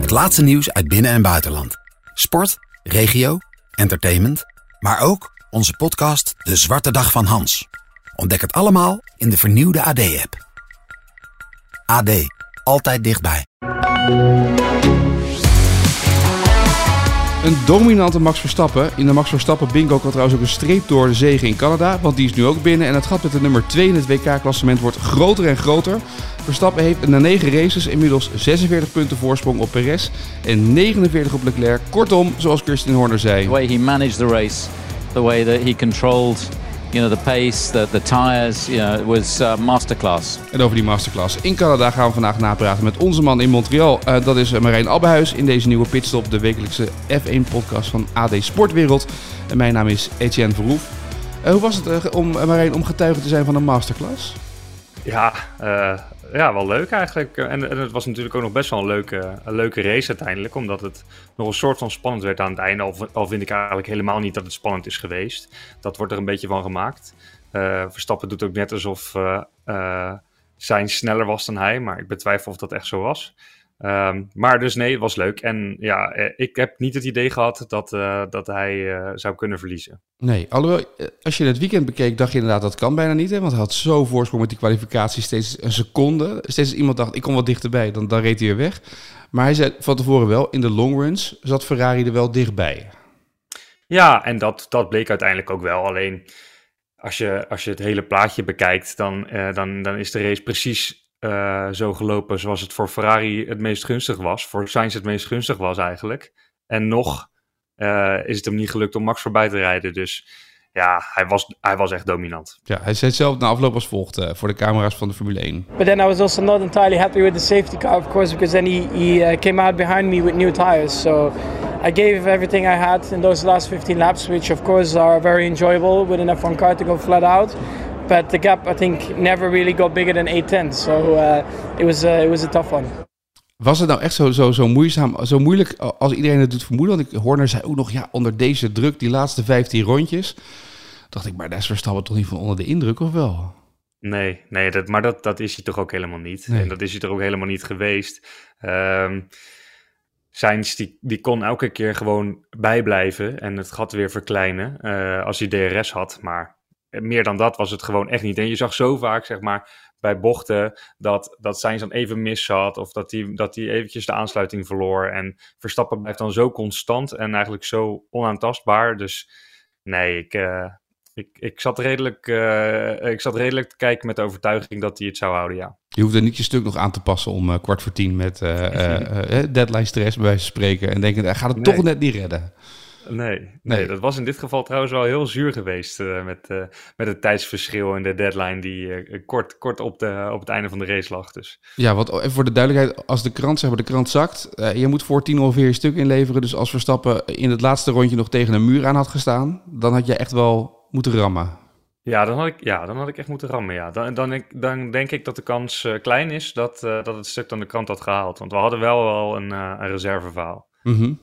Het laatste nieuws uit binnen- en buitenland. Sport, regio, entertainment, maar ook onze podcast De Zwarte Dag van Hans. Ontdek het allemaal in de vernieuwde AD-app. AD, altijd dichtbij. Een dominante Max Verstappen. In de Max Verstappen bingo kan trouwens ook een streep door de zegen in Canada. Want die is nu ook binnen. En het gat met de nummer 2 in het WK-klassement wordt groter en groter. Verstappen heeft na 9 races inmiddels 46 punten voorsprong op Perez. En 49 op Leclerc. Kortom, zoals Christian Horner zei. The way he managed the race, the way that he controlled you know, the pace, the, the tires, you know, it was uh, masterclass. En over die masterclass in Canada gaan we vandaag napraten met onze man in Montreal. Uh, dat is Marijn Abbehuis in deze nieuwe pitstop, de wekelijkse F1-podcast van AD Sportwereld. En mijn naam is Etienne Verhoef. Uh, hoe was het uh, om, Marijn, om getuige te zijn van een masterclass? Ja, ja, wel leuk eigenlijk. En, en, het was natuurlijk ook nog best wel een leuke, een leuke race uiteindelijk. Omdat het nog een soort van spannend werd aan het einde. Al, vind ik eigenlijk helemaal niet dat het spannend is geweest. Dat wordt er een beetje van gemaakt. Uh, Verstappen doet ook net alsof uh, uh, zijn sneller was dan hij. Maar ik betwijfel of dat echt zo was. Um, maar dus nee, het was leuk. En ja, ik heb niet het idee gehad dat, uh, dat hij uh, zou kunnen verliezen. Nee, alhoewel, als je het weekend bekeek, dacht je inderdaad dat kan bijna niet. Hè? Want hij had zo voorsprong met die kwalificatie, steeds een seconde. Steeds als iemand dacht, ik kom wat dichterbij, dan, dan reed hij weer weg. Maar hij zei van tevoren wel, in de long runs zat Ferrari er wel dichtbij. Ja, en dat, dat bleek uiteindelijk ook wel. Alleen als je, als je het hele plaatje bekijkt, dan, uh, dan, dan is de race precies uh, zo gelopen zoals het voor Ferrari het meest gunstig was. Voor Sainz het meest gunstig was eigenlijk. En nog uh, is het hem niet gelukt om Max voorbij te rijden. Dus ja, hij was, hij was echt dominant. Ja, hij zei zelf na afloop als volgt uh, voor de camera's van de Formule 1. But then I was also not entirely happy with the safety car, of course, because then he, he uh, came out behind me with new tires. So I gave everything I had in those last 15 laps, which of course are very enjoyable with an F1 car to go flat out. But the gap, I think, never really got bigger than 8 tenths. So uh, it, was, uh, it was a tough one. Was het nou echt zo, zo, zo moeizaam, zo moeilijk als iedereen het doet vermoeden? Want ik, Horner zei ook nog, ja, onder deze druk, die laatste 15 rondjes. Dacht ik, maar daar is Verstappen toch niet van onder de indruk, of wel? Nee, nee dat, maar dat, dat is hij toch ook helemaal niet. Nee. En dat is hij toch ook helemaal niet geweest. Um, Sainz die, die kon elke keer gewoon bijblijven en het gat weer verkleinen uh, als hij DRS had. Maar meer dan dat was het gewoon echt niet. En je zag zo vaak, zeg maar, bij bochten dat, dat Sainz dan even mis zat. Of dat hij dat die eventjes de aansluiting verloor. En Verstappen blijft dan zo constant en eigenlijk zo onaantastbaar. Dus nee, ik, uh, ik, ik, zat redelijk, uh, ik zat redelijk te kijken met de overtuiging dat hij het zou houden, ja. Je hoeft er niet je stuk nog aan te passen om uh, kwart voor tien met deadline stress bij wijze van spreken. En denken, hij gaat het nee. toch net niet redden. Nee, nee, nee, dat was in dit geval trouwens wel heel zuur geweest uh, met, uh, met het tijdsverschil en de deadline die uh, kort, kort op, de, op het einde van de race lag. Dus. Ja, wat even voor de duidelijkheid, als de krant, zeg maar, de krant zakt, je moet voor tien ongeveer een stuk inleveren. Dus als Verstappen in het laatste rondje nog tegen een muur aan had gestaan, dan had je echt wel moeten rammen. Ja, dan had ik, ja, dan had ik echt moeten rammen, ja. Dan, dan, dan denk ik dat de kans klein is dat, dat het stuk dan de krant had gehaald. Want we hadden wel wel een, een reserveverhaal. Mm -hmm.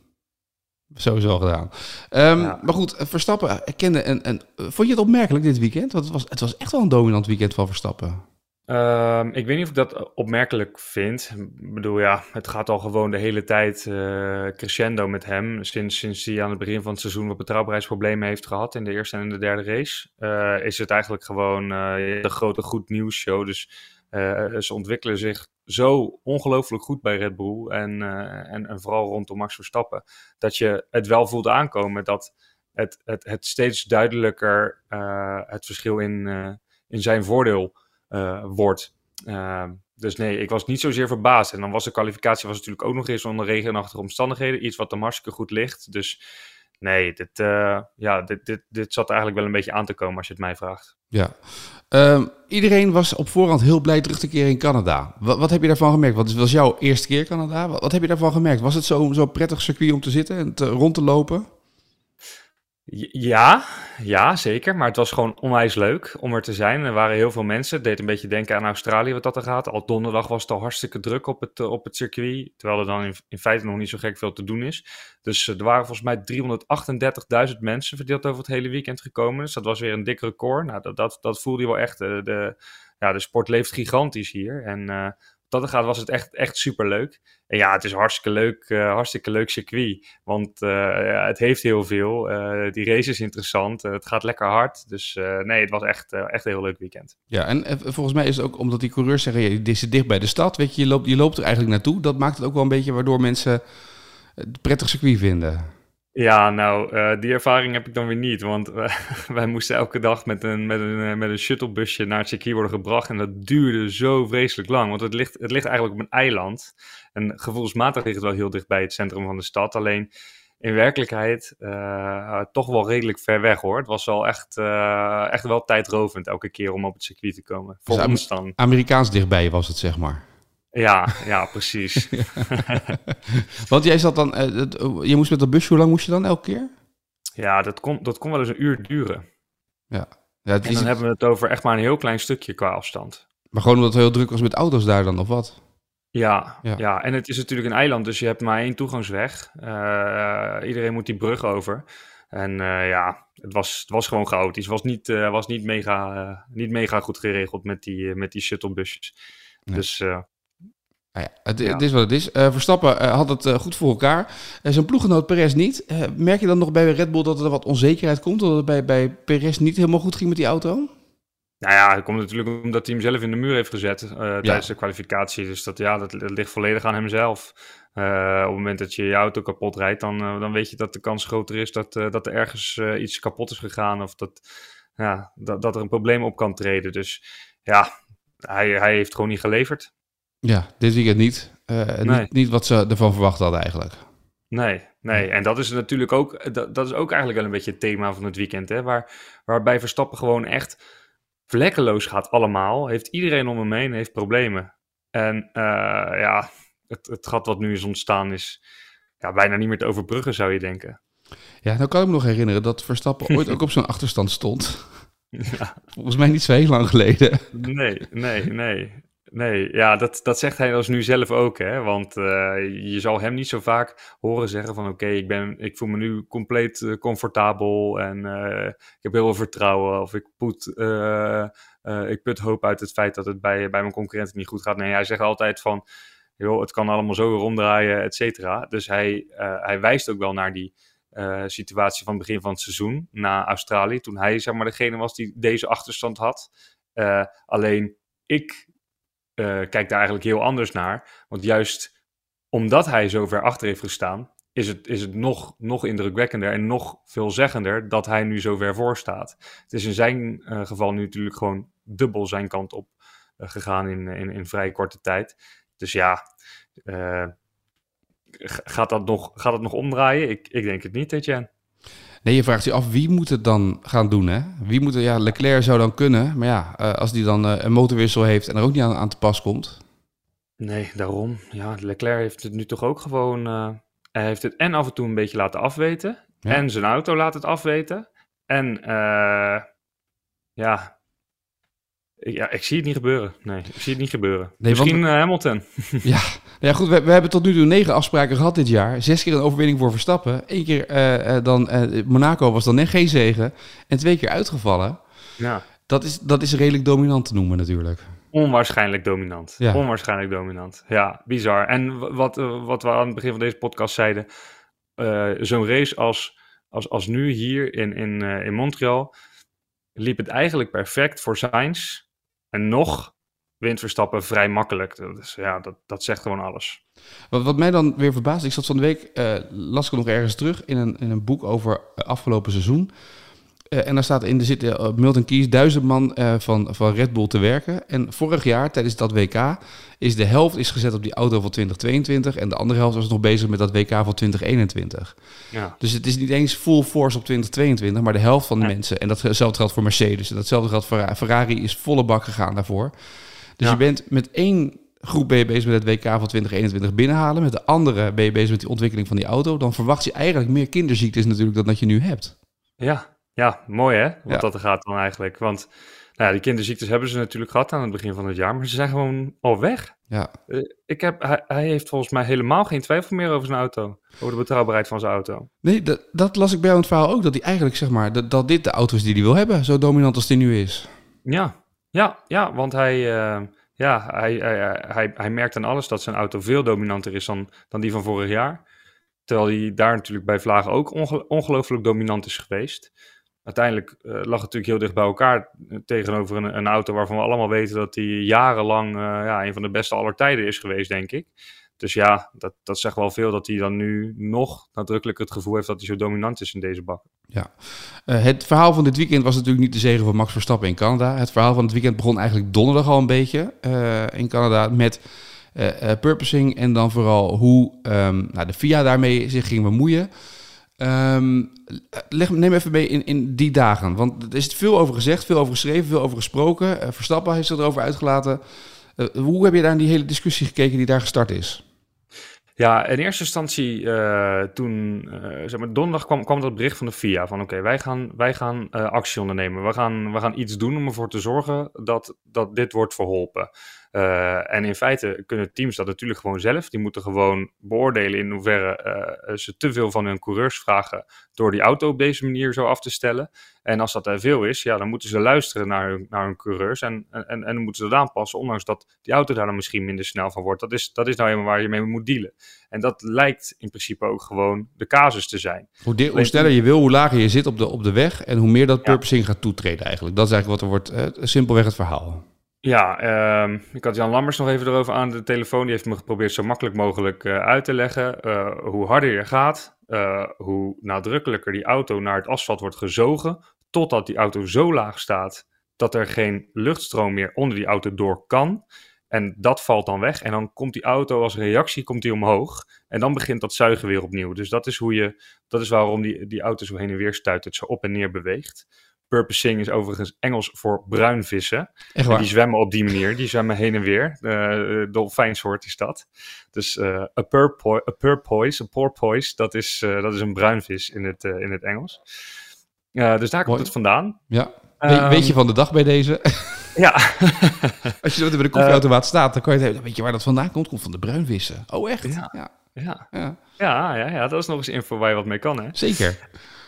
Sowieso gedaan. Um, ja. Maar goed, Verstappen kende en, en vond je het opmerkelijk dit weekend? Want het was, het was echt wel een dominant weekend van Verstappen. Um, ik weet niet of ik dat opmerkelijk vind. Ik bedoel, ja, het gaat al gewoon de hele tijd uh, crescendo met hem. Sinds, sinds hij aan het begin van het seizoen wat betrouwbaarheidsproblemen heeft gehad in de eerste en de derde race, uh, is het eigenlijk gewoon uh, de grote goed nieuws show. Dus ze ontwikkelen zich zo ongelooflijk goed bij Red Bull en, uh, en, en, vooral rondom Max Verstappen, dat je het wel voelt aankomen dat het, het, het steeds duidelijker uh, het verschil in, uh, in zijn voordeel wordt. dus nee, ik was niet zozeer verbaasd. En dan was de kwalificatie was natuurlijk ook nog eens onder regenachtige omstandigheden, iets wat de hartstikke goed ligt. Dus nee, dit, ja, dit, dit, dit zat eigenlijk wel een beetje aan te komen als je het mij vraagt. Ja. Um, iedereen was op voorhand heel blij terug te keren in Canada. Wat, wat heb je daarvan gemerkt? Wat was jouw eerste keer Canada? Wat, wat heb je daarvan gemerkt? Was het zo'n zo prettig circuit om te zitten en te, rond te lopen? Ja, ja, zeker. Maar het was gewoon onwijs leuk om er te zijn. Er waren heel veel mensen. Het deed een beetje denken aan Australië wat dat er gaat. Al donderdag was het al hartstikke druk op het, op het circuit. Terwijl er dan in, feite nog niet zo gek veel te doen is. Dus er waren volgens mij 338.000 mensen verdeeld over het hele weekend gekomen. Dus dat was weer een dik record. Nou, dat, dat, dat voelde je wel echt. De, de, ja, de sport leeft gigantisch hier. En dat gaat, was het echt, echt super leuk. En ja, het is hartstikke leuk, uh, hartstikke leuk circuit. Want uh, ja, het heeft heel veel. Uh, die race is interessant. het gaat lekker hard. Dus nee, het was echt, echt een heel leuk weekend. Ja, en volgens mij is het ook omdat die coureurs zeggen: je dit zit dicht bij de stad. Weet je, je loopt, je loopt er eigenlijk naartoe. Dat maakt het ook wel een beetje waardoor mensen het prettig circuit vinden. Ja, nou, uh, die ervaring heb ik dan weer niet. Want wij, wij moesten elke dag met een, met, een, met een shuttlebusje naar het circuit worden gebracht. En dat duurde zo vreselijk lang. Want het ligt, het ligt eigenlijk op een eiland. En gevoelsmatig ligt het wel heel dicht bij het centrum van de stad. Alleen in werkelijkheid uh, toch wel redelijk ver weg hoor. Het was wel echt, echt wel tijdrovend elke keer om op het circuit te komen. Voor dus ons dan. Amerikaans dichtbij was het, zeg maar. Ja, ja, precies. Want jij zat dan, uh, je moest met de bus, hoe lang moest je dan elke keer? Ja, dat kon, dat kon wel eens een uur duren. Ja. ja en dan hebben we het over echt maar een heel klein stukje qua afstand. Maar gewoon omdat het heel druk was met auto's daar dan, of wat? Ja, ja, ja. en het is natuurlijk een eiland, dus je hebt maar één toegangsweg. Uh, iedereen moet die brug over. En uh, ja, het was, het was gewoon chaotisch. Het was niet, uh, was niet, mega, niet mega goed geregeld met die, met die shuttlebusjes. Nee. Dus nou ja, het, het, is wat het is. Uh, Verstappen uh, had het uh, goed voor elkaar. zijn ploeggenoot Perez niet. merk je dan nog bij Red Bull dat er wat onzekerheid komt? Dat het bij, bij Perez niet helemaal goed ging met die auto? Nou ja, het komt natuurlijk omdat hij hem zelf in de muur heeft gezet tijdens de kwalificatie. Dus dat, ja, dat, dat ligt volledig aan hemzelf. op het moment dat je je auto kapot rijdt, dan, dan weet je dat de kans groter is dat, dat er ergens iets kapot is gegaan. Of dat, ja, dat, dat er een probleem op kan treden. Dus ja, hij, hij heeft gewoon niet geleverd. Ja, dit weekend niet. Uh, nee. niet. Niet wat ze ervan verwacht hadden eigenlijk. Nee, nee. En dat is natuurlijk ook, dat, dat is ook eigenlijk wel een beetje het thema van het weekend. Hè? Waar, waarbij Verstappen gewoon echt vlekkeloos gaat allemaal. Heeft iedereen om hem heen, heeft problemen. En uh, ja, het, het gat wat nu is ontstaan is ja, bijna niet meer te overbruggen, zou je denken. Ja, nou kan ik me nog herinneren dat Verstappen ooit ook op zo'n achterstand stond. Ja. Volgens mij niet zo heel lang geleden. Nee, nee, nee. Nee, ja, dat, dat zegt hij als nu zelf ook, hè. Want uh, je zal hem niet zo vaak horen zeggen van... oké, ik ben ik voel me nu compleet uh, comfortabel en uh, ik heb heel veel vertrouwen... of ik put, ik put hoop uit het feit dat het bij, bij mijn concurrenten niet goed gaat. Nee, hij zegt altijd van... joh, het kan allemaal zo ronddraaien, et cetera. Dus hij, hij wijst ook wel naar die... situatie van het begin van het seizoen na Australië, toen hij zeg maar degene was die deze achterstand had. alleen ik uh, kijkt daar eigenlijk heel anders naar. Want juist omdat hij zo ver achter heeft gestaan, is het, is het nog, nog indrukwekkender en nog veelzeggender dat hij nu zo ver voor staat. Het is in zijn uh, geval nu natuurlijk gewoon dubbel zijn kant op uh, gegaan in, in, in vrij korte tijd. Dus ja, gaat, dat nog, gaat dat nog omdraaien? Ik, ik denk het niet, Etienne. Nee, je vraagt je af wie moet het dan gaan doen, hè? Wie moet het, ja, Leclerc zou dan kunnen, maar ja, uh, als die dan uh, een motorwissel heeft en er ook niet aan, aan te pas komt. Nee, daarom. Ja, Leclerc heeft het nu toch ook gewoon, uh, hij heeft het en af en toe een beetje laten afweten ja. en zijn auto laat het afweten. En ja, ja, ik zie het niet gebeuren. Nee, ik zie het niet gebeuren. Nee, Misschien want... Hamilton. ja, ja, goed. We, we, hebben tot nu toe negen afspraken gehad dit jaar. Zes keer een overwinning voor Verstappen. Eén keer uh, dan uh, Monaco was dan net geen zegen. En twee keer uitgevallen. Ja. Dat is, dat is redelijk dominant te noemen natuurlijk. Onwaarschijnlijk dominant. Ja. Onwaarschijnlijk dominant. Ja, bizar. En wat, wat we aan het begin van deze podcast zeiden. Zo'n race als, als, als nu hier in, in, in Montreal liep het eigenlijk perfect voor Sainz. En nog wint Verstappen vrij makkelijk. Dus ja, dat, dat zegt gewoon alles. Wat, wat mij dan weer verbaast, ik zat van de week, uh, las ik nog ergens terug in een, in een boek over afgelopen seizoen. Uh, en daar staat in, er zitten uh, Milton Keys duizend man uh, van, van Red Bull te werken. En vorig jaar, tijdens dat WK, is de helft is gezet op die auto van 2022. En de andere helft was nog bezig met dat WK van 2021. Ja. Dus het is niet eens full force op 2022, maar de helft van de ja. mensen. En datzelfde geldt voor Mercedes. En datzelfde geldt voor Ferrari, is volle bak gegaan daarvoor. Dus ja. je bent met één groep ben je bezig met het WK van 2021 binnenhalen. Met de andere ben je bezig met die ontwikkeling van die auto. Dan verwacht je eigenlijk meer kinderziektes natuurlijk dan dat je nu hebt. Ja, ja, mooi hè, wat ja. dat er gaat dan eigenlijk. Want nou ja, die kinderziektes hebben ze natuurlijk gehad aan het begin van het jaar, maar ze zijn gewoon al weg. Ja. Uh, ik heb, hij, hij, heeft volgens mij helemaal geen twijfel meer over zijn auto, over de betrouwbaarheid van zijn auto. Nee, dat, dat las ik bij jou in het verhaal ook, dat hij eigenlijk zeg maar, dat, dat dit de auto is die hij wil hebben, zo dominant als die nu is. Ja, ja, ja want hij, uh, ja, hij, hij, hij, hij merkt aan alles dat zijn auto veel dominanter is dan, dan die van vorig jaar. Terwijl hij daar natuurlijk bij Vlagen ook ongelooflijk dominant is geweest. Uiteindelijk uh, lag het natuurlijk heel dicht bij elkaar eh, tegenover een, een, auto waarvan we allemaal weten dat hij jarenlang uh, ja, een van de beste aller tijden is geweest, denk ik. Dus ja, dat, dat zegt wel veel dat hij dan nu nog nadrukkelijk het gevoel heeft dat hij zo dominant is in deze bak. Ja, het verhaal van dit weekend was natuurlijk niet de zegen van Max Verstappen in Canada. Het verhaal van het weekend begon eigenlijk donderdag al een beetje in Canada met purposing en dan vooral hoe um, nou, de FIA daarmee zich ging bemoeien. Um, leg, neem even mee in, in die dagen, want er is veel over gezegd, veel over geschreven, veel over gesproken. Verstappen heeft zich erover uitgelaten. hoe heb je daar in die hele discussie gekeken die daar gestart is? Ja, in eerste instantie uh, toen, zeg maar, donderdag kwam, kwam dat bericht van de FIA van oké, wij gaan, wij gaan actie ondernemen. We gaan, we gaan iets doen om ervoor te zorgen dat, dat dit wordt verholpen. Uh, en in feite kunnen teams dat natuurlijk gewoon zelf. Die moeten gewoon beoordelen in hoeverre uh, ze te veel van hun coureurs vragen door die auto op deze manier zo af te stellen. En als dat te veel is, ja, dan moeten ze luisteren naar hun, naar hun coureurs en, en, en dan moeten ze dat aanpassen, ondanks dat die auto daar dan misschien minder snel van wordt. Dat is, dat is nou helemaal waar je mee moet dealen. En dat lijkt in principe ook gewoon de casus te zijn. Hoe, hoe sneller je wil, hoe lager je zit op de, op de weg en hoe meer dat purposing gaat toetreden eigenlijk. Dat is eigenlijk wat er wordt, uh, simpelweg het verhaal. Ja, um, ik had Jan Lammers nog even erover aan de telefoon. Die heeft me geprobeerd zo makkelijk mogelijk uh, uit te leggen. Uh, hoe harder je gaat, uh, hoe nadrukkelijker die auto naar het asfalt wordt gezogen. Totdat die auto zo laag staat dat er geen luchtstroom meer onder die auto door kan. En dat valt dan weg. En dan komt die auto als reactie komt die omhoog. En dan begint dat zuigen weer opnieuw. Dus dat is, hoe je, dat is waarom die, die auto zo heen en weer stuit. Het zo op en neer beweegt. Purposing is overigens Engels voor bruinvissen. Echt waar? die zwemmen op die manier. Die zwemmen heen en weer. Uh, dolfijnsoort is dat. Dus uh, a, purpo a purpoise, a porpoise, dat is, uh, dat is een bruinvis in het, in het Engels. dus daar komt het vandaan. Ja. We, um, weet je van de dag bij deze? Ja. Als je bij de koffieautomaat staat, dan kan je het, weet je waar dat vandaan komt? Komt van de bruinvissen. Oh, echt? Ja. Ja. Ja. Ja. ja, ja, ja, dat is nog eens info waar je wat mee kan, hè? Zeker.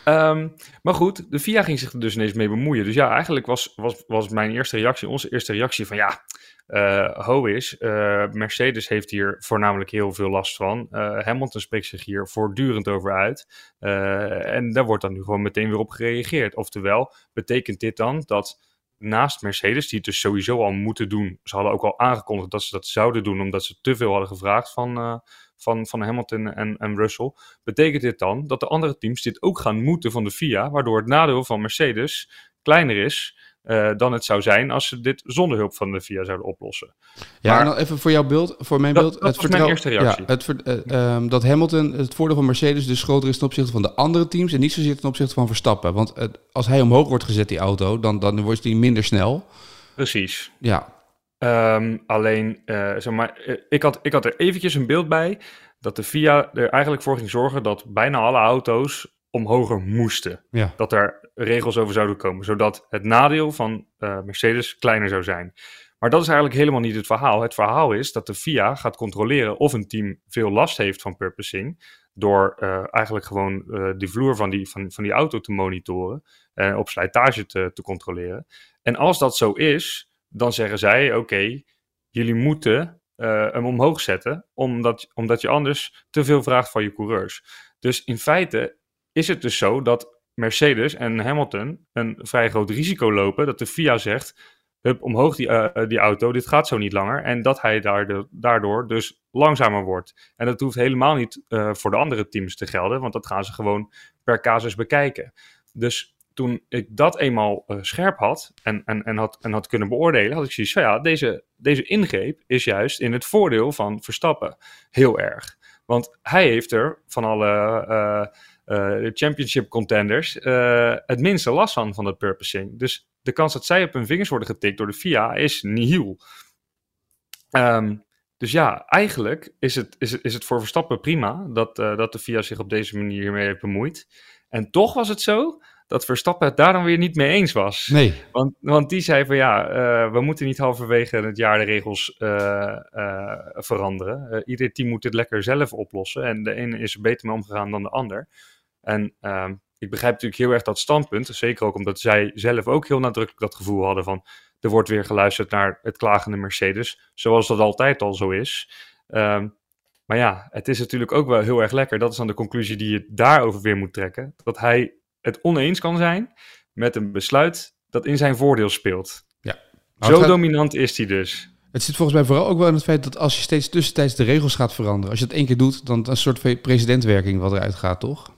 Um, maar goed, de FIA ging zich er dus ineens mee bemoeien. Dus ja, eigenlijk was, was, was mijn eerste reactie, onze eerste reactie van ja, uh, ho is, uh, Mercedes heeft hier voornamelijk heel veel last van. Uh, Hamilton spreekt zich hier voortdurend over uit. en daar wordt dan nu gewoon meteen weer op gereageerd. Oftewel, betekent dit dan dat naast Mercedes, die het dus sowieso al moeten doen, ze hadden ook al aangekondigd dat ze dat zouden doen, omdat ze te veel hadden gevraagd van van, van Hamilton en, en Russell. Betekent dit dan dat de andere teams dit ook gaan moeten van de FIA, waardoor het nadeel van Mercedes kleiner is uh, dan het zou zijn als ze dit zonder hulp van de FIA zouden oplossen. Ja, maar, en dan even voor jouw beeld, voor mijn dat, beeld. Dat het was mijn eerste reactie. Ja, het, uh, um, dat Hamilton, het voordeel van Mercedes dus groter is ten opzichte van de andere teams en niet zozeer ten opzichte van Verstappen. Want uh, als hij omhoog wordt gezet, die auto, dan, dan wordt hij minder snel. Precies. Ja, Um, alleen, uh, zeg maar, ik had, ik had er eventjes een beeld bij dat de FIA er eigenlijk voor ging zorgen dat bijna alle auto's omhoger moesten. Ja. Dat er regels over zouden komen, zodat het nadeel van uh, Mercedes kleiner zou zijn. Maar dat is eigenlijk helemaal niet het verhaal. Het verhaal is dat de FIA gaat controleren of een team veel last heeft van purposing. Door uh, eigenlijk gewoon uh, de vloer van die, van, van die auto te monitoren. En op slijtage te, te controleren. En als dat zo is, dan zeggen zij: oké, jullie moeten uh, hem omhoog zetten, omdat, omdat je anders te veel vraagt van je coureurs. Dus in feite is het dus zo dat Mercedes en Hamilton een vrij groot risico lopen dat de FIA zegt, hup, omhoog die, uh, die auto, dit gaat zo niet langer. En dat hij daardoor, dus langzamer wordt. En dat hoeft helemaal niet voor de andere teams te gelden, want dat gaan ze gewoon per casus bekijken. Dus toen ik dat eenmaal uh, scherp had en, en, en, had en had kunnen beoordelen, had ik zoiets van ja, deze, deze ingreep is juist in het voordeel van Verstappen heel erg. Want hij heeft er van alle uh, uh, championship contenders het minste last van, van dat purposing. Dus de kans dat zij op hun vingers worden getikt door de FIA is nihil. Um, dus ja, eigenlijk is het, is, is het voor Verstappen prima dat, dat de FIA zich op deze manier mee heeft bemoeid. En toch was het zo dat Verstappen het daar dan weer niet mee eens was. Nee. Want, want die zei van ja, uh, we moeten niet halverwege het jaar de regels uh, uh, veranderen. ieder team moet dit lekker zelf oplossen. En de ene is er beter mee omgegaan dan de ander. En ehm, ik begrijp natuurlijk heel erg dat standpunt. Zeker ook omdat zij zelf ook heel nadrukkelijk dat gevoel hadden van er wordt weer geluisterd naar het klagende Mercedes, zoals dat altijd al zo is. Ehm, maar ja, het is natuurlijk ook wel heel erg lekker. Dat is dan de conclusie die je daarover weer moet trekken. Dat hij het oneens kan zijn met een besluit dat in zijn voordeel speelt. Ja. Zo dominant is hij dus. Het zit volgens mij vooral ook wel in het feit dat als je steeds tussentijds de regels gaat veranderen, als je dat één keer doet, dan is een soort presidentwerking wat eruit gaat, toch?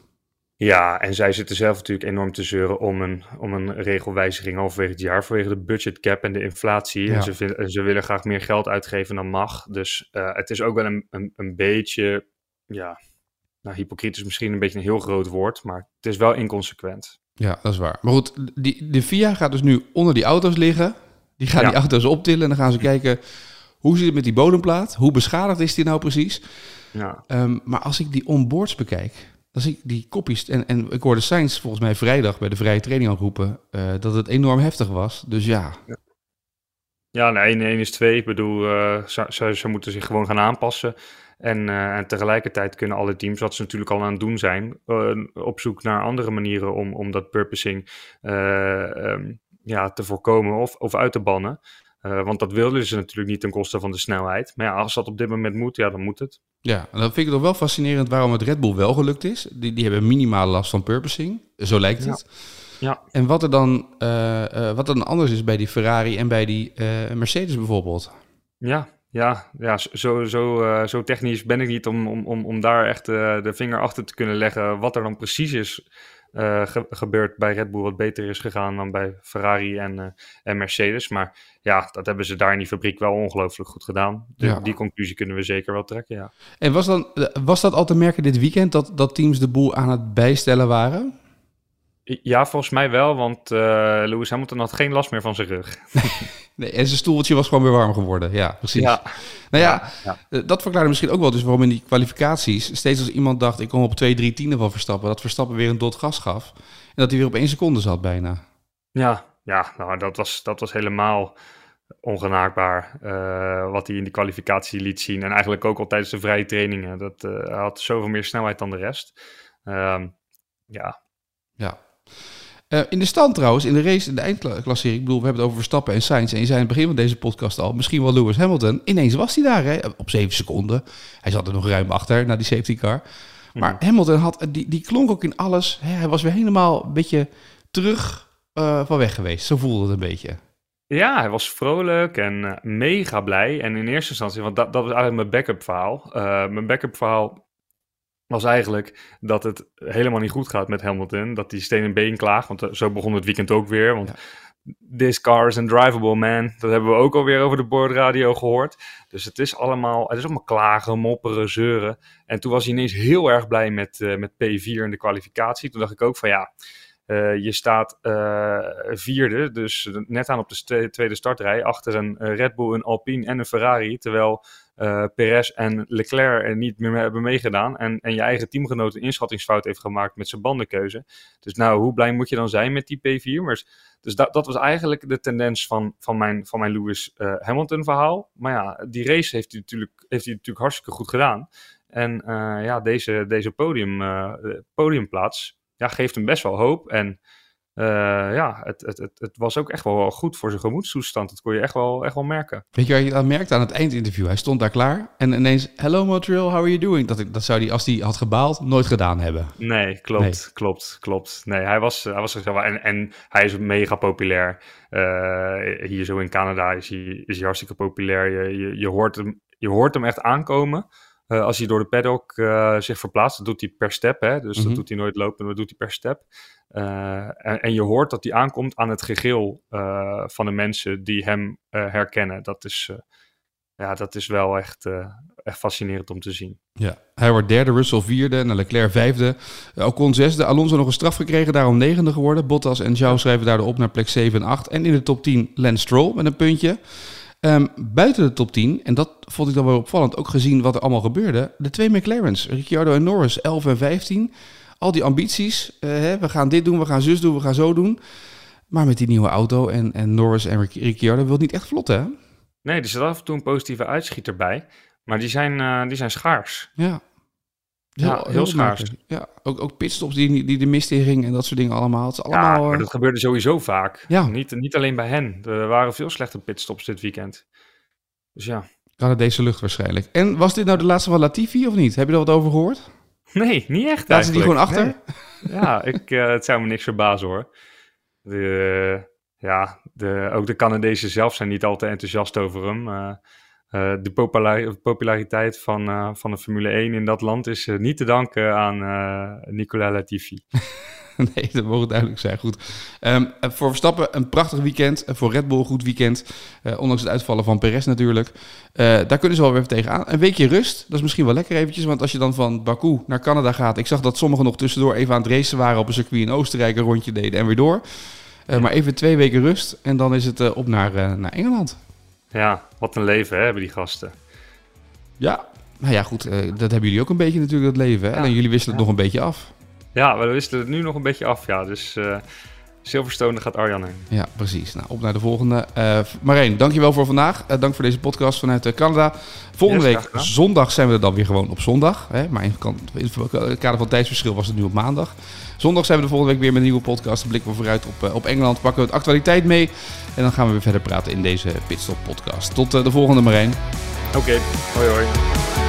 Ja, en zij zitten zelf natuurlijk enorm te zeuren om een, om een regelwijziging halverwege het jaar vanwege de budgetcap en de inflatie. En, ze, en ze willen graag meer geld uitgeven dan mag. Dus uh, het is ook wel een, een, een beetje, ja, nou, hypocriet is misschien een beetje een heel groot woord, maar het is wel inconsequent. Ja, dat is waar. Maar goed, die, de VIA gaat dus nu onder die auto's liggen. Die gaan die auto's optillen en dan gaan ze kijken hoe zit het met die bodemplaat? Hoe beschadigd is die nou precies? Ja. Um, maar als ik die onboards bekijk, dan zie ik die kopjes. En, en ik hoorde Sainz volgens mij vrijdag bij de vrije training al roepen uh, dat het enorm heftig was. Dus ja. Ja, nee, 1 1 is 2. Ik bedoel, uh, ze, ze, ze, moeten zich gewoon gaan aanpassen. En, uh, en, tegelijkertijd kunnen alle teams, wat ze natuurlijk al aan het doen zijn, op zoek naar andere manieren om, om dat purposing um, ja, te voorkomen of, of uit te bannen. Uh, want dat wilden ze natuurlijk niet ten koste van de snelheid. Maar ja, als dat op dit moment moet, ja, dan moet het. Ja, en dan vind ik het wel fascinerend waarom het Red Bull wel gelukt is. Die, die hebben minimale last van purposing, zo lijkt het. Ja. ja. En wat er, dan, uh, uh, wat er dan anders is bij die Ferrari en bij die Mercedes bijvoorbeeld. Ja, ja, ja zo, zo, zo technisch ben ik niet om, om, om, om daar echt de vinger achter te kunnen leggen wat er dan precies is uh, ge gebeurd bij Red Bull wat beter is gegaan dan bij Ferrari en, en Mercedes. Maar ja, dat hebben ze daar in die fabriek wel ongelooflijk goed gedaan. De, ja. Die conclusie kunnen we zeker wel trekken, ja. En was, dan, was dat al te merken dit weekend dat, dat teams de boel aan het bijstellen waren? Ja, volgens mij wel, want Lewis Hamilton had geen last meer van zijn rug. nee, en zijn stoeltje was gewoon weer warm geworden. Ja, precies. Ja. Nou ja, ja, ja, dat verklaart misschien ook wel dus waarom in die kwalificaties steeds als iemand dacht ik kom op 2, 3 tienden van Verstappen, dat Verstappen weer een dot gas gaf en dat hij weer op één seconde zat bijna. Ja, ja nou, dat, was, dat was helemaal ongenaakbaar uh, wat hij in die kwalificatie liet zien. En eigenlijk ook al tijdens de vrije trainingen. Dat, uh, hij had zoveel meer snelheid dan de rest. Uh, ja. Ja, uh, in de stand trouwens, in de race, in de eindklassering, ik bedoel, we hebben het over Verstappen en Sainz. En je zei in het begin van deze podcast al, misschien wel Lewis Hamilton. Ineens was hij daar, hè, op 7 seconden. Hij zat er nog ruim achter, na die safety car. Maar mm. Hamilton had, die, die klonk ook in alles. Hè, hij was weer helemaal een beetje terug uh, van weg geweest. Zo voelde het een beetje. Ja, hij was vrolijk en uh, mega blij. En in eerste instantie, want dat, dat was eigenlijk mijn backup verhaal. mijn backup verhaal was eigenlijk dat het helemaal niet goed gaat met Hamilton. Dat hij steen en been klaagt, want zo begon het weekend ook weer. Want this car is drivable man. Dat hebben we ook alweer over de boordradio gehoord. Dus het is allemaal, het is allemaal klagen, mopperen, zeuren. En toen was hij ineens heel erg blij met, uh, met P4 in de kwalificatie. Toen dacht ik ook van ja, uh, je staat uh, vierde, dus net aan op de tweede startrij, achter een Red Bull, een Alpine en een Ferrari. Terwijl uh, Perez en Leclerc er niet meer hebben meegedaan. En, en je eigen teamgenoot een inschattingsfout heeft gemaakt met zijn bandenkeuze. Dus nou, hoe blij moet je dan zijn met die P4? Maar, dus dat, dat was eigenlijk de tendens van, van mijn, van mijn Lewis Hamilton verhaal. Maar ja, die race heeft hij natuurlijk, heeft hij natuurlijk hartstikke goed gedaan. En ja, deze, deze podium, podiumplaats ja, geeft hem best wel hoop. En uh, ja, het, het, het, het, was ook echt wel goed voor zijn gemoedstoestand. Dat kon je echt wel, echt wel merken. Weet je dat merkte aan het eindinterview? Hij stond daar klaar en ineens, hello Montreal, how are you doing? Dat, dat zou hij, als hij had gebaald, nooit gedaan hebben. Nee, klopt, nee. klopt, klopt. Nee, hij was, hij was en, en hij is mega populair. Uh, hier zo in Canada is hij, is hij hartstikke populair. Je, je, je, hoort hem, je hoort hem echt aankomen. Uh, als hij door de paddock uh, zich verplaatst, dat doet hij per step. Hè? Dus mm -hmm. dat mhm. doet hij nooit lopen, dat doet hij per step. Uh, en, en, je hoort dat hij aankomt aan het gegil van de mensen die hem herkennen. Dat is, ja, dat is wel echt, echt fascinerend om te zien. Ja, hij wordt derde, Russell vierde, en Leclerc vijfde. Ocon zesde, Alonso nog een straf gekregen, daarom negende geworden. Bottas en Zhou schrijven daardoor op naar plek 7 en 8. En in de top 10 Lance Stroll met een puntje. Um, buiten de top 10, en dat vond ik dan wel opvallend, ook gezien wat er allemaal gebeurde, de twee McLaren's, Ricciardo en Norris, 11 en 15. Al die ambities, uh, hè, we gaan dit doen, we gaan zus doen, we gaan zo doen. Maar met die nieuwe auto en, en Norris en Ricciardo wil het niet echt vlot, hè? Nee, er zit af en toe een positieve uitschieter bij, maar die zijn, uh, die zijn schaars. Ja. Ja, heel schaars. opmerkelijk. Ja, ook, ook pitstops die, die de mist in gingen en dat soort dingen allemaal. Het is Ja, allemaal... maar eh, dat gebeurde sowieso vaak. Ja. Niet, niet alleen bij hen. Er waren veel slechte pitstops dit weekend. Dus ja. Canadese lucht waarschijnlijk. En was dit nou de laatste van Latifi of niet? Heb je er wat over gehoord? Nee, niet echt Laten ze die gewoon achter? Nee. Ja, ik, eh, het zou me niks verbazen hoor. De, ja, de, ook de Canadezen zelf zijn niet al te enthousiast over hem. Eh, eh, de popula- populariteit van, eh, van de Formule 1 in dat land is eh, niet te danken aan Nicolas Latifi. Nee, dat mogen duidelijk zijn. Goed. Eh, voor Verstappen een prachtig weekend. Voor Red Bull een goed weekend. Ondanks het uitvallen van Perez natuurlijk. Daar kunnen ze wel weer even tegenaan. Een weekje rust. Dat is misschien wel lekker eventjes. Want als je dan van Baku naar Canada gaat. Ik zag dat sommigen nog tussendoor even aan het racen waren op een circuit in Oostenrijk. Een rondje deden en weer door. Maar even twee weken rust. En dan is het op naar, naar Engeland. Ja, wat een leven hè, hebben die gasten. Ja. Nou ja, goed. eh, dat hebben jullie ook een beetje natuurlijk, dat leven. Hè? Ja. Alleen jullie wisselen het nog een beetje af. Ja, we wisten het nu nog een beetje af. Ja, dus Silverstone gaat Arjan heen. Ja, precies. Nou, op naar de volgende. Eh Marijn, dankjewel voor vandaag. Eh, dank voor deze podcast vanuit eh, Canada. Volgende Yes, week, zondag, zijn we er dan weer gewoon op zondag. Hè? Maar in, het kader van tijdsverschil was het nu op maandag. Zondag zijn we de volgende week weer met een nieuwe podcast. Dan blikken we vooruit op, op Engeland. Pakken we het actualiteit mee. En dan gaan we weer verder praten in deze Pitstop podcast. Tot de volgende, Marijn. Oké, hoi hoi.